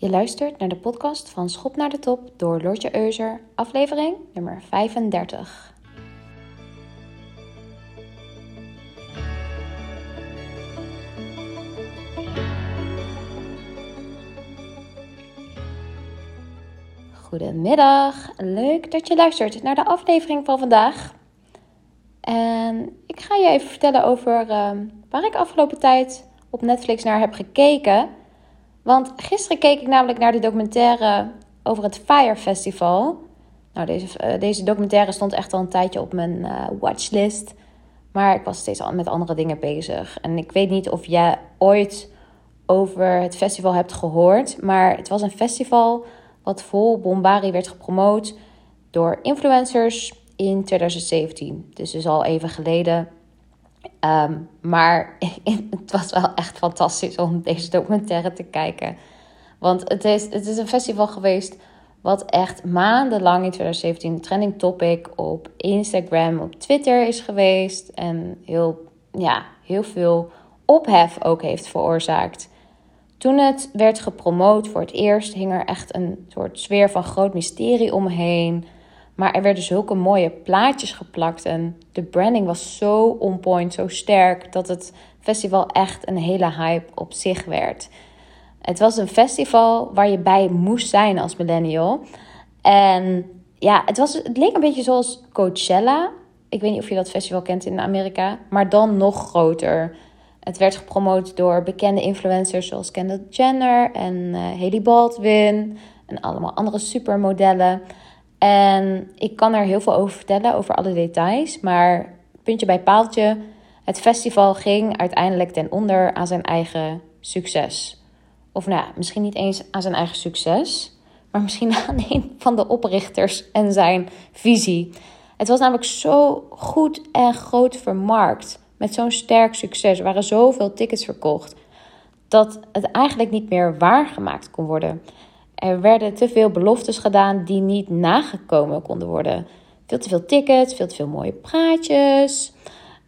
Je luistert naar de podcast van Schop naar de Top door Lortje Euser, aflevering nummer 35. Goedemiddag, leuk dat je luistert naar de aflevering van vandaag. En ik ga je even vertellen over uh, waar ik afgelopen tijd op Netflix naar heb gekeken. Want gisteren keek ik namelijk naar de documentaire over het Fire Festival. Nou, deze, uh, deze documentaire stond echt al een tijdje op mijn uh, watchlist. Maar ik was steeds met andere dingen bezig. En ik weet niet of jij ooit over het festival hebt gehoord. Maar het was een festival wat vol bombari werd gepromoot door influencers in 2017. Dus is al even geleden. Um, maar het was wel echt fantastisch om deze documentaire te kijken. Want het is, het is een festival geweest wat echt maandenlang in 2017 een trending topic op Instagram, op Twitter is geweest. En heel, ja, heel veel ophef ook heeft veroorzaakt. Toen het werd gepromoot voor het eerst, hing er echt een soort sfeer van groot mysterie omheen. Maar er werden zulke mooie plaatjes geplakt en de branding was zo on point, zo sterk, dat het festival echt een hele hype op zich werd. Het was een festival waar je bij moest zijn als millennial. En ja, het, was, het leek een beetje zoals Coachella. Ik weet niet of je dat festival kent in Amerika, maar dan nog groter. Het werd gepromoot door bekende influencers zoals Kendall Jenner en uh, Haley Baldwin en allemaal andere supermodellen. En ik kan er heel veel over vertellen, over alle details. Maar puntje bij paaltje, het festival ging uiteindelijk ten onder aan zijn eigen succes. Of nou misschien niet eens aan zijn eigen succes, maar misschien aan een van de oprichters en zijn visie. Het was namelijk zo goed en groot vermarkt. Met zo'n sterk succes. Er waren zoveel tickets verkocht. Dat het eigenlijk niet meer waargemaakt kon worden. Er werden te veel beloftes gedaan die niet nagekomen konden worden. Veel te veel tickets, veel te veel mooie praatjes.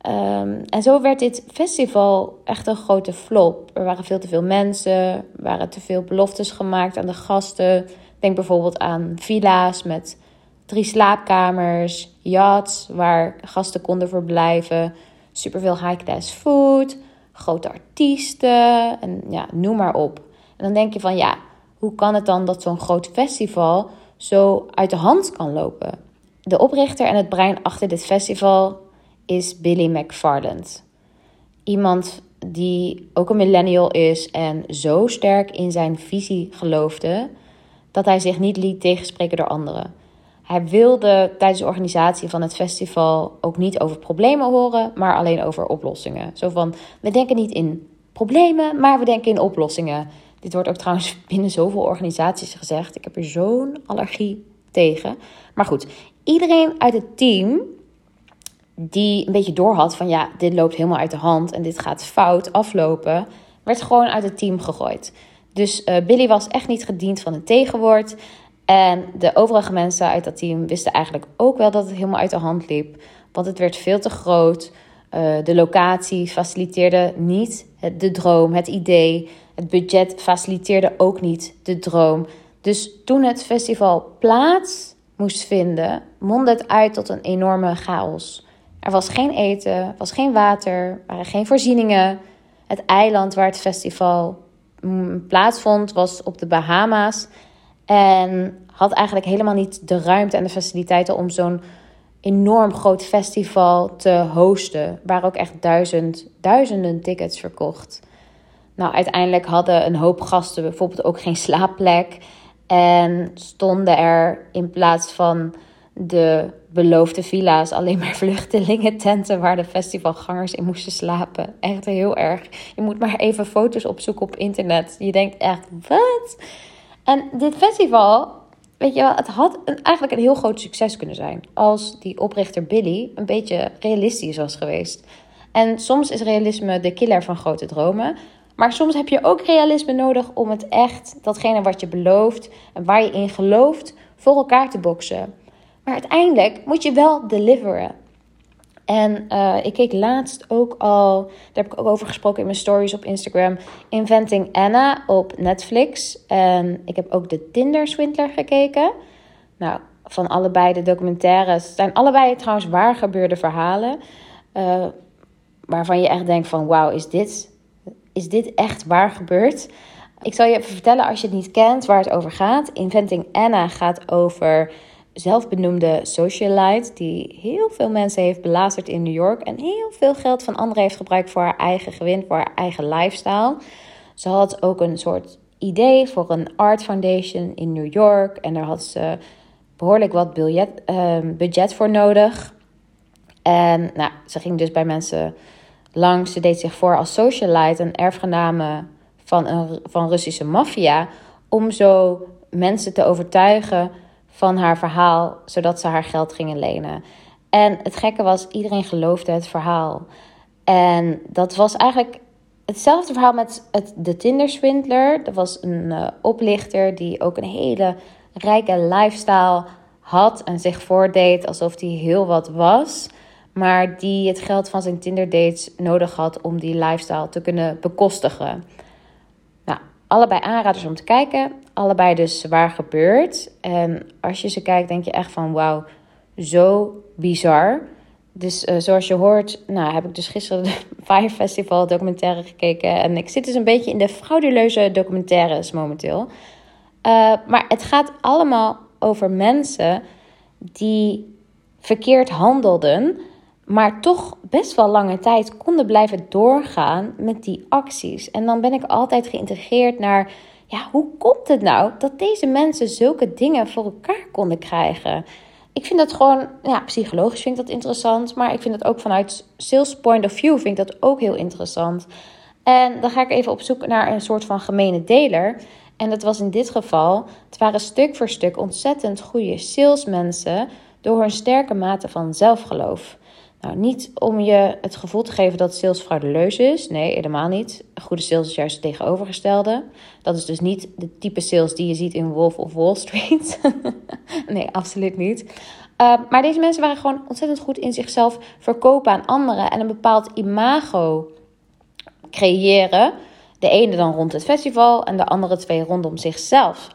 Um, en zo werd dit festival echt een grote flop. Er waren veel te veel mensen, er waren te veel beloftes gemaakt aan de gasten. Denk bijvoorbeeld aan villa's met drie slaapkamers, yachts waar gasten konden verblijven, superveel high-class food, grote artiesten en ja, noem maar op. En dan denk je van ja, hoe kan het dan dat zo'n groot festival zo uit de hand kan lopen? De oprichter en het brein achter dit festival is Billy McFarland. Iemand die ook een millennial is en zo sterk in zijn visie geloofde dat hij zich niet liet tegenspreken door anderen. Hij wilde tijdens de organisatie van het festival ook niet over problemen horen, maar alleen over oplossingen. Zo van: we denken niet in problemen, maar we denken in oplossingen. Dit wordt ook trouwens binnen zoveel organisaties gezegd. Ik heb er zo'n allergie tegen. Maar goed, iedereen uit het team die een beetje doorhad van ja, dit loopt helemaal uit de hand en dit gaat fout aflopen, werd gewoon uit het team gegooid. Dus uh, Billy was echt niet gediend van een tegenwoord. En de overige mensen uit dat team wisten eigenlijk ook wel dat het helemaal uit de hand liep. Want het werd veel te groot. Uh, de locatie faciliteerde niet het, de droom, het idee. Het budget faciliteerde ook niet de droom. Dus toen het festival plaats moest vinden, mondde het uit tot een enorme chaos. Er was geen eten, was geen water, er waren geen voorzieningen. Het eiland waar het festival mm, plaatsvond was op de Bahama's. En had eigenlijk helemaal niet de ruimte en de faciliteiten om zo'n enorm groot festival te hosten. Waar ook echt duizend, duizenden tickets verkocht. Nou, uiteindelijk hadden een hoop gasten bijvoorbeeld ook geen slaapplek. En stonden er in plaats van de beloofde villa's alleen maar vluchtelingen tenten waar de festivalgangers in moesten slapen. Echt heel erg. Je moet maar even foto's opzoeken op internet. Je denkt echt, wat? En dit festival, weet je wel, het had eigenlijk een heel groot succes kunnen zijn. Als die oprichter Billy een beetje realistisch was geweest. En soms is realisme de killer van grote dromen. Maar soms heb je ook realisme nodig om het echt, datgene wat je belooft en waar je in gelooft, voor elkaar te boksen. Maar uiteindelijk moet je wel deliveren. En uh, ik keek laatst ook al, daar heb ik ook over gesproken in mijn stories op Instagram, Inventing Anna op Netflix. En ik heb ook de Tinder Swindler gekeken. Nou, van allebei de documentaires. Zijn allebei trouwens waar gebeurde verhalen. Uh, waarvan je echt denkt van wauw, is dit, is dit echt waar gebeurd? Ik zal je even vertellen als je het niet kent waar het over gaat. Inventing Anna gaat over zelfbenoemde socialite die heel veel mensen heeft belazerd in New York en heel veel geld van anderen heeft gebruikt voor haar eigen gewin, voor haar eigen lifestyle. Ze had ook een soort idee voor een art foundation in New York en daar had ze behoorlijk wat budget, ehm, budget voor nodig. En nou, ze ging dus bij mensen langs. Ze deed zich voor als socialite, een erfgename van, een, van Russische maffia, om zo mensen te overtuigen van haar verhaal, zodat ze haar geld gingen lenen. En het gekke was, iedereen geloofde het verhaal. En dat was eigenlijk hetzelfde verhaal met het, de Tinder-swindler. Er was een uh, oplichter die ook een hele rijke lifestyle had en zich voordeed alsof hij heel wat was. Maar die het geld van zijn Tinder-dates nodig had om die lifestyle te kunnen bekostigen. Nou, allebei aanraders om te kijken. Allebei dus zwaar gebeurd. En als je ze kijkt, denk je echt van wauw, zo bizar. Dus uh, zoals je hoort, nou, heb ik dus gisteren de Fire Festival documentaire gekeken. En ik zit dus een beetje in de frauduleuze documentaires momenteel. Uh, maar het gaat allemaal over mensen die verkeerd handelden, maar toch best wel lange tijd konden blijven doorgaan met die acties. En dan ben ik altijd geïntegreerd naar ja, hoe komt het nou dat deze mensen zulke dingen voor elkaar konden krijgen? Ik vind dat gewoon, ja, psychologisch vind ik dat interessant, maar ik vind het ook vanuit sales point of view vind ik dat ook heel interessant. En dan ga ik even op zoek naar een soort van gemene deler. En dat was in dit geval, het waren stuk voor stuk ontzettend goede salesmensen door hun sterke mate van zelfgeloof. Nou, niet om je het gevoel te geven dat sales fraudeleus is. Nee, helemaal niet. Goede sales is juist het tegenovergestelde. Dat is dus niet de type sales die je ziet in Wolf of Wall Street. nee, absoluut niet. Uh, maar deze mensen waren gewoon ontzettend goed in zichzelf verkopen aan anderen en een bepaald imago creëren. De ene dan rond het festival en de andere twee rondom zichzelf.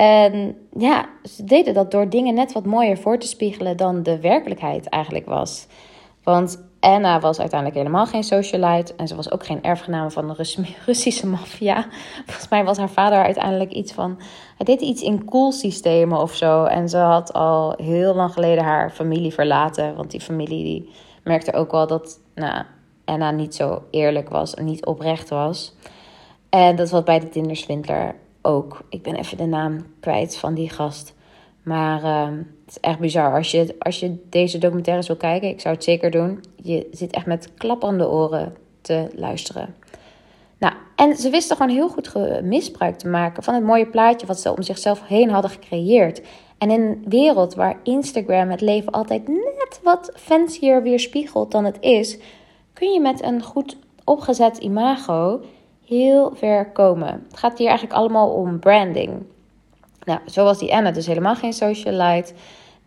En ja, ze deden dat door dingen net wat mooier voor te spiegelen dan de werkelijkheid eigenlijk was. Want Anna was uiteindelijk helemaal geen socialite. En ze was ook geen erfgename van de Russische maffia. Volgens mij was haar vader uiteindelijk iets van. Hij deed iets in koelsystemen of zo. En ze had al heel lang geleden haar familie verlaten. Want die familie die merkte ook wel dat nou, Anna niet zo eerlijk was en niet oprecht was. En dat was bij de Tinderswindler ook. Ik ben even de naam kwijt van die gast. Maar uh, het is echt bizar. Als je, als je deze documentaires wil kijken, ik zou het zeker doen. Je zit echt met klapperende oren te luisteren. Nou, en ze wisten gewoon heel goed misbruik te maken van het mooie plaatje wat ze om zichzelf heen hadden gecreëerd. En in een wereld waar Instagram het leven altijd net wat fancier weerspiegelt dan het is, kun je met een goed opgezet imago heel ver komen. Het gaat hier eigenlijk allemaal om branding. Nou, zo was die Anna dus helemaal geen socialite.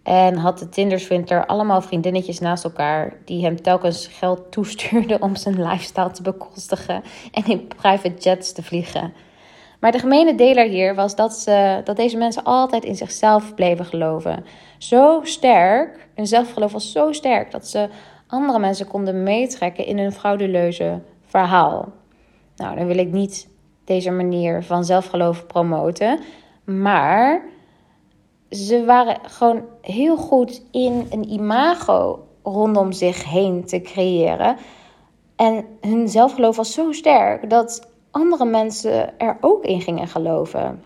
En had de Tinderswinter allemaal vriendinnetjes naast elkaar die hem telkens geld toestuurden om zijn lifestyle te bekostigen en in private jets te vliegen. Maar de gemene deler hier was dat, ze, dat deze mensen altijd in zichzelf bleven geloven. Zo sterk, hun zelfgeloof was zo sterk dat ze andere mensen konden meetrekken in hun frauduleuze verhaal. Nou, dan wil ik niet deze manier van zelfgeloof promoten. Maar ze waren gewoon heel goed in een imago rondom zich heen te creëren. En hun zelfgeloof was zo sterk dat andere mensen er ook in gingen geloven.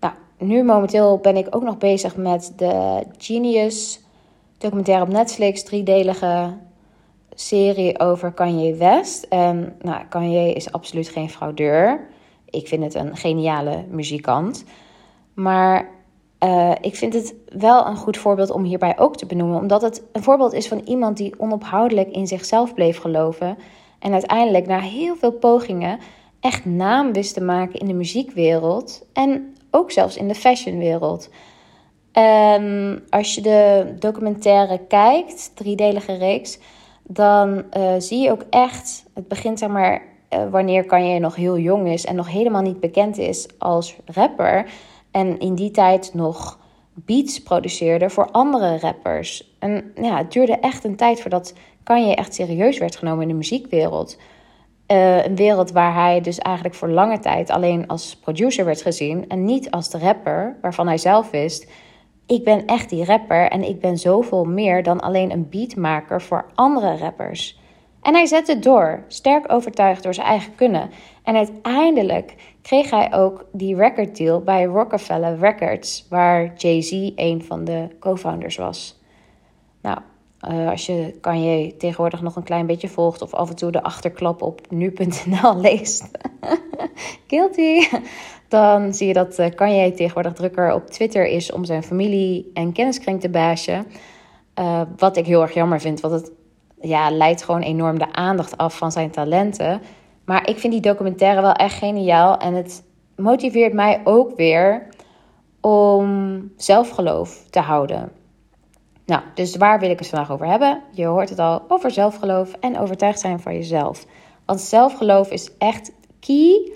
Nou, nu momenteel ben ik ook nog bezig met de Genius documentaire op Netflix, driedelige serie over Kanye West. En nou, Kanye is absoluut geen fraudeur. Ik vind het een geniale muzikant. Maar uh, ik vind het wel een goed voorbeeld om hierbij ook te benoemen. Omdat het een voorbeeld is van iemand die onophoudelijk in zichzelf bleef geloven. En uiteindelijk na heel veel pogingen echt naam wist te maken in de muziekwereld. En ook zelfs in de fashionwereld. En als je de documentaire kijkt, driedelige reeks, dan uh, zie je ook echt, het begint zeg maar uh, wanneer Kanye nog heel jong is en nog helemaal niet bekend is als rapper. En in die tijd nog beats produceerde voor andere rappers. En ja, het duurde echt een tijd voordat Kanye echt serieus werd genomen in de muziekwereld. Uh, een wereld waar hij dus eigenlijk voor lange tijd alleen als producer werd gezien en niet als de rapper waarvan hij zelf wist: ik ben echt die rapper en ik ben zoveel meer dan alleen een beatmaker voor andere rappers. En hij zette door, sterk overtuigd door zijn eigen kunnen. En uiteindelijk kreeg hij ook die record deal bij Rockefeller Records, waar Jay-Z een van de co-founders was. Nou, uh, als je kan je tegenwoordig nog een klein beetje volgt of af en toe de achterklap op nu.nl leest. Guilty. Dan zie je dat uh, Kanye tegenwoordig drukker op Twitter is om zijn familie en kenniskring te bashen. Uh, wat ik heel erg jammer vind, want het ja, leidt gewoon enorm de aandacht af van zijn talenten. Maar ik vind die documentaire wel echt geniaal. En het motiveert mij ook weer om zelfgeloof te houden. Nou, dus waar wil ik het vandaag over hebben? Je hoort het al over zelfgeloof en overtuigd zijn van jezelf. Want zelfgeloof is echt key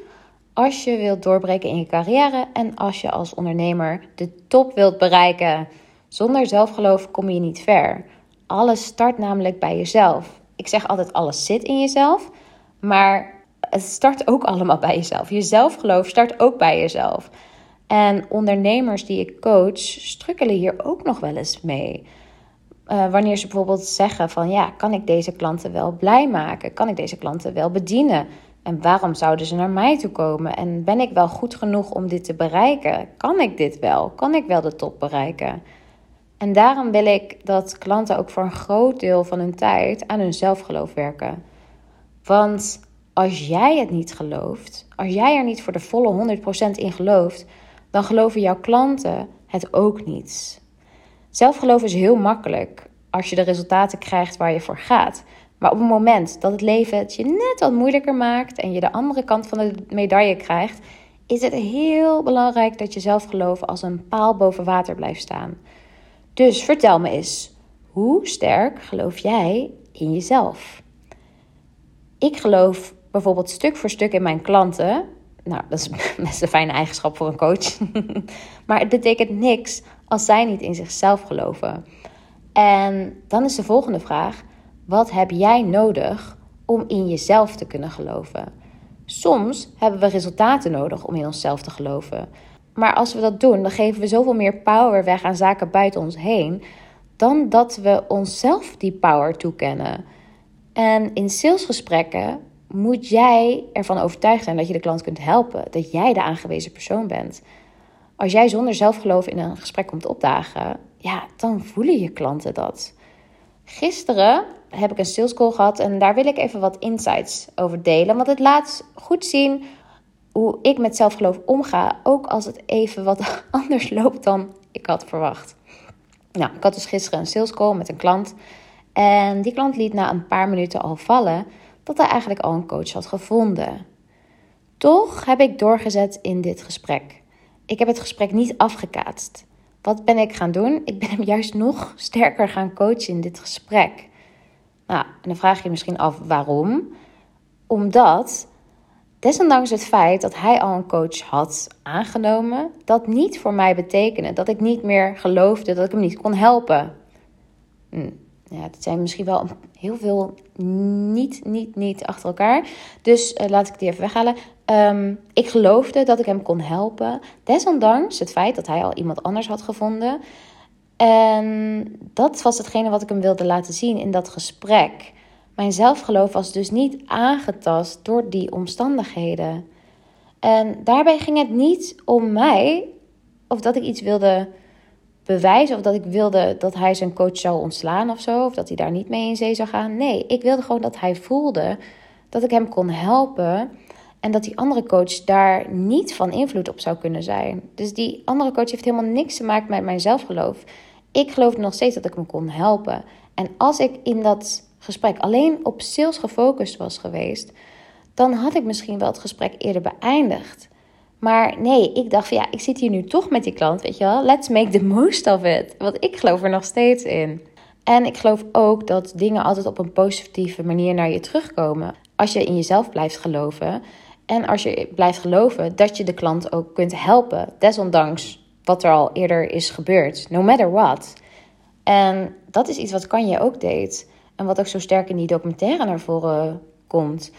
als je wilt doorbreken in je carrière en als je als ondernemer de top wilt bereiken. Zonder zelfgeloof kom je niet ver. Alles start namelijk bij jezelf. Ik zeg altijd alles zit in jezelf, maar het start ook allemaal bij jezelf. Je zelfgeloof start ook bij jezelf. En ondernemers die ik coach strukkelen hier ook nog wel eens mee. Uh, wanneer ze bijvoorbeeld zeggen van ja, kan ik deze klanten wel blij maken? Kan ik deze klanten wel bedienen? En waarom zouden ze naar mij toe komen? En ben ik wel goed genoeg om dit te bereiken? Kan ik dit wel? Kan ik wel de top bereiken? En daarom wil ik dat klanten ook voor een groot deel van hun tijd aan hun zelfgeloof werken. Want als jij het niet gelooft, als jij er niet voor de volle 100% in gelooft, dan geloven jouw klanten het ook niet. Zelfgeloof is heel makkelijk als je de resultaten krijgt waar je voor gaat. Maar op het moment dat het leven het je net wat moeilijker maakt en je de andere kant van de medaille krijgt, is het heel belangrijk dat je zelfgeloof als een paal boven water blijft staan. Dus vertel me eens, hoe sterk geloof jij in jezelf? Ik geloof bijvoorbeeld stuk voor stuk in mijn klanten. Nou, dat is best een fijne eigenschap voor een coach. maar het betekent niks als zij niet in zichzelf geloven. En dan is de volgende vraag: wat heb jij nodig om in jezelf te kunnen geloven? Soms hebben we resultaten nodig om in onszelf te geloven. Maar als we dat doen, dan geven we zoveel meer power weg aan zaken buiten ons heen, dan dat we onszelf die power toekennen. En in salesgesprekken moet jij ervan overtuigd zijn dat je de klant kunt helpen, dat jij de aangewezen persoon bent. Als jij zonder zelfgeloof in een gesprek komt opdagen, ja, dan voelen je klanten dat. Gisteren heb ik een sales call gehad en daar wil ik even wat insights over delen. Want het laat goed zien hoe ik met zelfgeloof omga, ook als het even wat anders loopt dan ik had verwacht. Nou, ik had dus gisteren een sales call met een klant. En die klant liet na een paar minuten al vallen dat hij eigenlijk al een coach had gevonden. Toch heb ik doorgezet in dit gesprek. Ik heb het gesprek niet afgekaatst. Wat ben ik gaan doen? Ik ben hem juist nog sterker gaan coachen in dit gesprek. Nou, en dan vraag je je misschien af waarom. Omdat, desondanks het feit dat hij al een coach had aangenomen, dat niet voor mij betekende dat ik niet meer geloofde dat ik hem niet kon helpen. Hm. Ja, het zijn misschien wel heel veel niet, niet, niet achter elkaar. Dus uh, laat ik die even weghalen. Um, ik geloofde dat ik hem kon helpen. Desondanks het feit dat hij al iemand anders had gevonden. En dat was hetgene wat ik hem wilde laten zien in dat gesprek. Mijn zelfgeloof was dus niet aangetast door die omstandigheden. En daarbij ging het niet om mij of dat ik iets wilde bewijzen of dat ik wilde dat hij zijn coach zou ontslaan of zo, of dat hij daar niet mee in zee zou gaan. Nee, ik wilde gewoon dat hij voelde dat ik hem kon helpen en dat die andere coach daar niet van invloed op zou kunnen zijn. Dus die andere coach heeft helemaal niks te maken met mijn zelfgeloof. Ik geloofde nog steeds dat ik hem kon helpen. En als ik in dat gesprek alleen op sales gefocust was geweest, dan had ik misschien wel het gesprek eerder beëindigd. Maar nee, ik dacht van ja, ik zit hier nu toch met die klant, weet je wel. Let's make the most of it. Want ik geloof er nog steeds in. En ik geloof ook dat dingen altijd op een positieve manier naar je terugkomen. Als je in jezelf blijft geloven. En als je blijft geloven dat je de klant ook kunt helpen. Desondanks wat er al eerder is gebeurd. No matter what. En dat is iets wat Kanye ook deed. En wat ook zo sterk in die documentaire naar voren komt.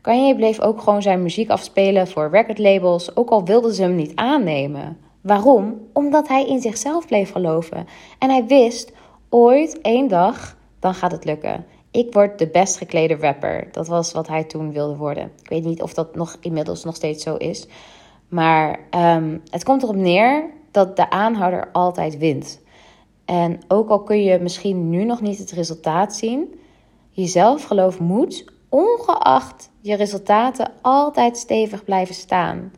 Kanye bleef ook gewoon zijn muziek afspelen voor recordlabels, ook al wilden ze hem niet aannemen. Waarom? Omdat hij in zichzelf bleef geloven. En hij wist, ooit, één dag, dan gaat het lukken. Ik word de best geklede rapper. Dat was wat hij toen wilde worden. Ik weet niet of dat nog inmiddels nog steeds zo is. Maar um, het komt erop neer dat de aanhouder altijd wint. En ook al kun je misschien nu nog niet het resultaat zien, je zelfgeloof moet, ongeacht je resultaten, altijd stevig blijven staan.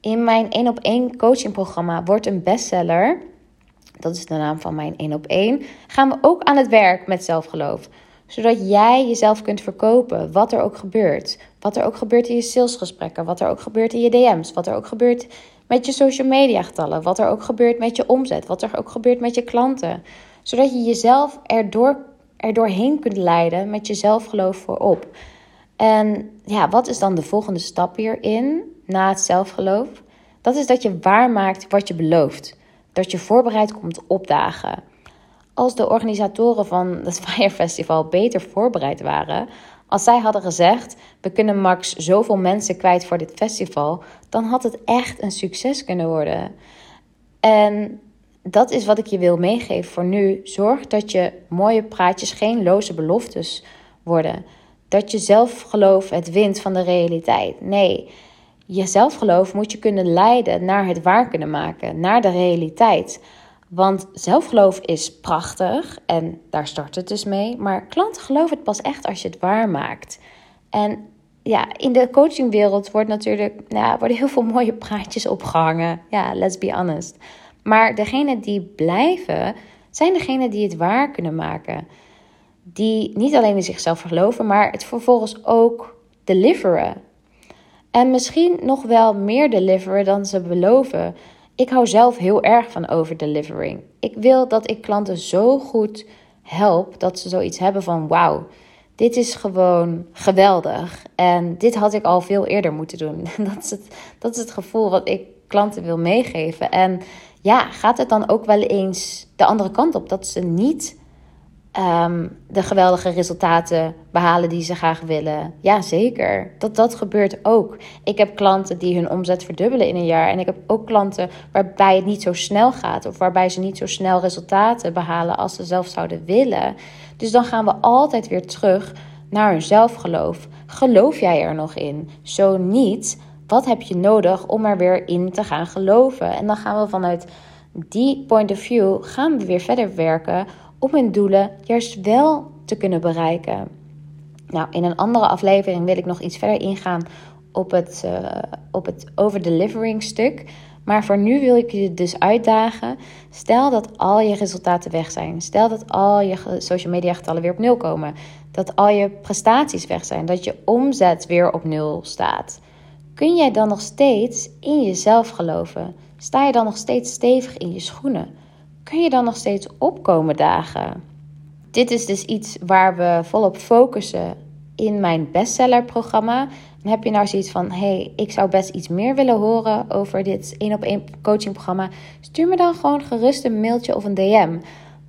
In mijn 1 op 1 coachingprogramma wordt een bestseller, dat is de naam van mijn 1 op 1, gaan we ook aan het werk met zelfgeloof. Zodat jij jezelf kunt verkopen, wat er ook gebeurt. Wat er ook gebeurt in je salesgesprekken, wat er ook gebeurt in je DM's, wat er ook gebeurt met je social media getallen, wat er ook gebeurt met je omzet, wat er ook gebeurt met je klanten. Zodat je jezelf erdoor, erdoorheen kunt leiden met je zelfgeloof voorop. En ja, wat is dan de volgende stap hierin na het zelfgeloof? Dat is dat je waarmaakt wat je belooft. Dat je voorbereid komt opdagen. Als de organisatoren van het Fire Festival beter voorbereid waren, als zij hadden gezegd: we kunnen max zoveel mensen kwijt voor dit festival, dan had het echt een succes kunnen worden. En dat is wat ik je wil meegeven voor nu. Zorg dat je mooie praatjes geen loze beloftes worden. Dat je zelfgeloof het wint van de realiteit. Nee, je zelfgeloof moet je kunnen leiden naar het waar kunnen maken, naar de realiteit. Want zelfgeloof is prachtig en daar start het dus mee. Maar klanten geloven het pas echt als je het waarmaakt. En ja, in de coachingwereld wordt natuurlijk, nou, worden heel veel mooie praatjes opgehangen. Ja, let's be honest. Maar degenen die blijven, zijn degenen die het waar kunnen maken. Die niet alleen in zichzelf geloven, maar het vervolgens ook deliveren. En misschien nog wel meer deliveren dan ze beloven. Ik hou zelf heel erg van over-delivering. Ik wil dat ik klanten zo goed help dat ze zoiets hebben van: wauw, dit is gewoon geweldig. En dit had ik al veel eerder moeten doen. Dat is het, dat is het gevoel wat ik klanten wil meegeven. En ja, gaat het dan ook wel eens de andere kant op? Dat ze niet um, de geweldige resultaten behalen die ze graag willen. Ja, zeker. Dat, dat gebeurt ook. Ik heb klanten die hun omzet verdubbelen in een jaar. En ik heb ook klanten waarbij het niet zo snel gaat. Of waarbij ze niet zo snel resultaten behalen als ze zelf zouden willen. Dus dan gaan we altijd weer terug naar hun zelfgeloof. Geloof jij er nog in? Zo niet, wat heb je nodig om er weer in te gaan geloven? En dan gaan we vanuit die point of view gaan we weer verder werken om hun doelen juist wel te kunnen bereiken. Nou, in een andere aflevering wil ik nog iets verder ingaan op het, uh, op het overdelivering stuk. Maar voor nu wil ik je dus uitdagen. Stel dat al je resultaten weg zijn. Stel dat al je social media getallen weer op nul komen. Dat al je prestaties weg zijn. Dat je omzet weer op nul staat. Kun jij dan nog steeds in jezelf geloven? Sta je dan nog steeds stevig in je schoenen? Kun je dan nog steeds opkomen dagen? Dit is dus iets waar we volop focussen in mijn bestsellerprogramma. En heb je nou zoiets van: hey, ik zou best iets meer willen horen over dit één op één coachingprogramma? Stuur me dan gewoon gerust een mailtje of een DM.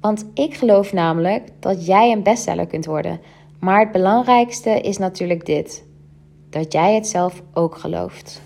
Want ik geloof namelijk dat jij een bestseller kunt worden. Maar het belangrijkste is natuurlijk dit: dat jij het zelf ook gelooft.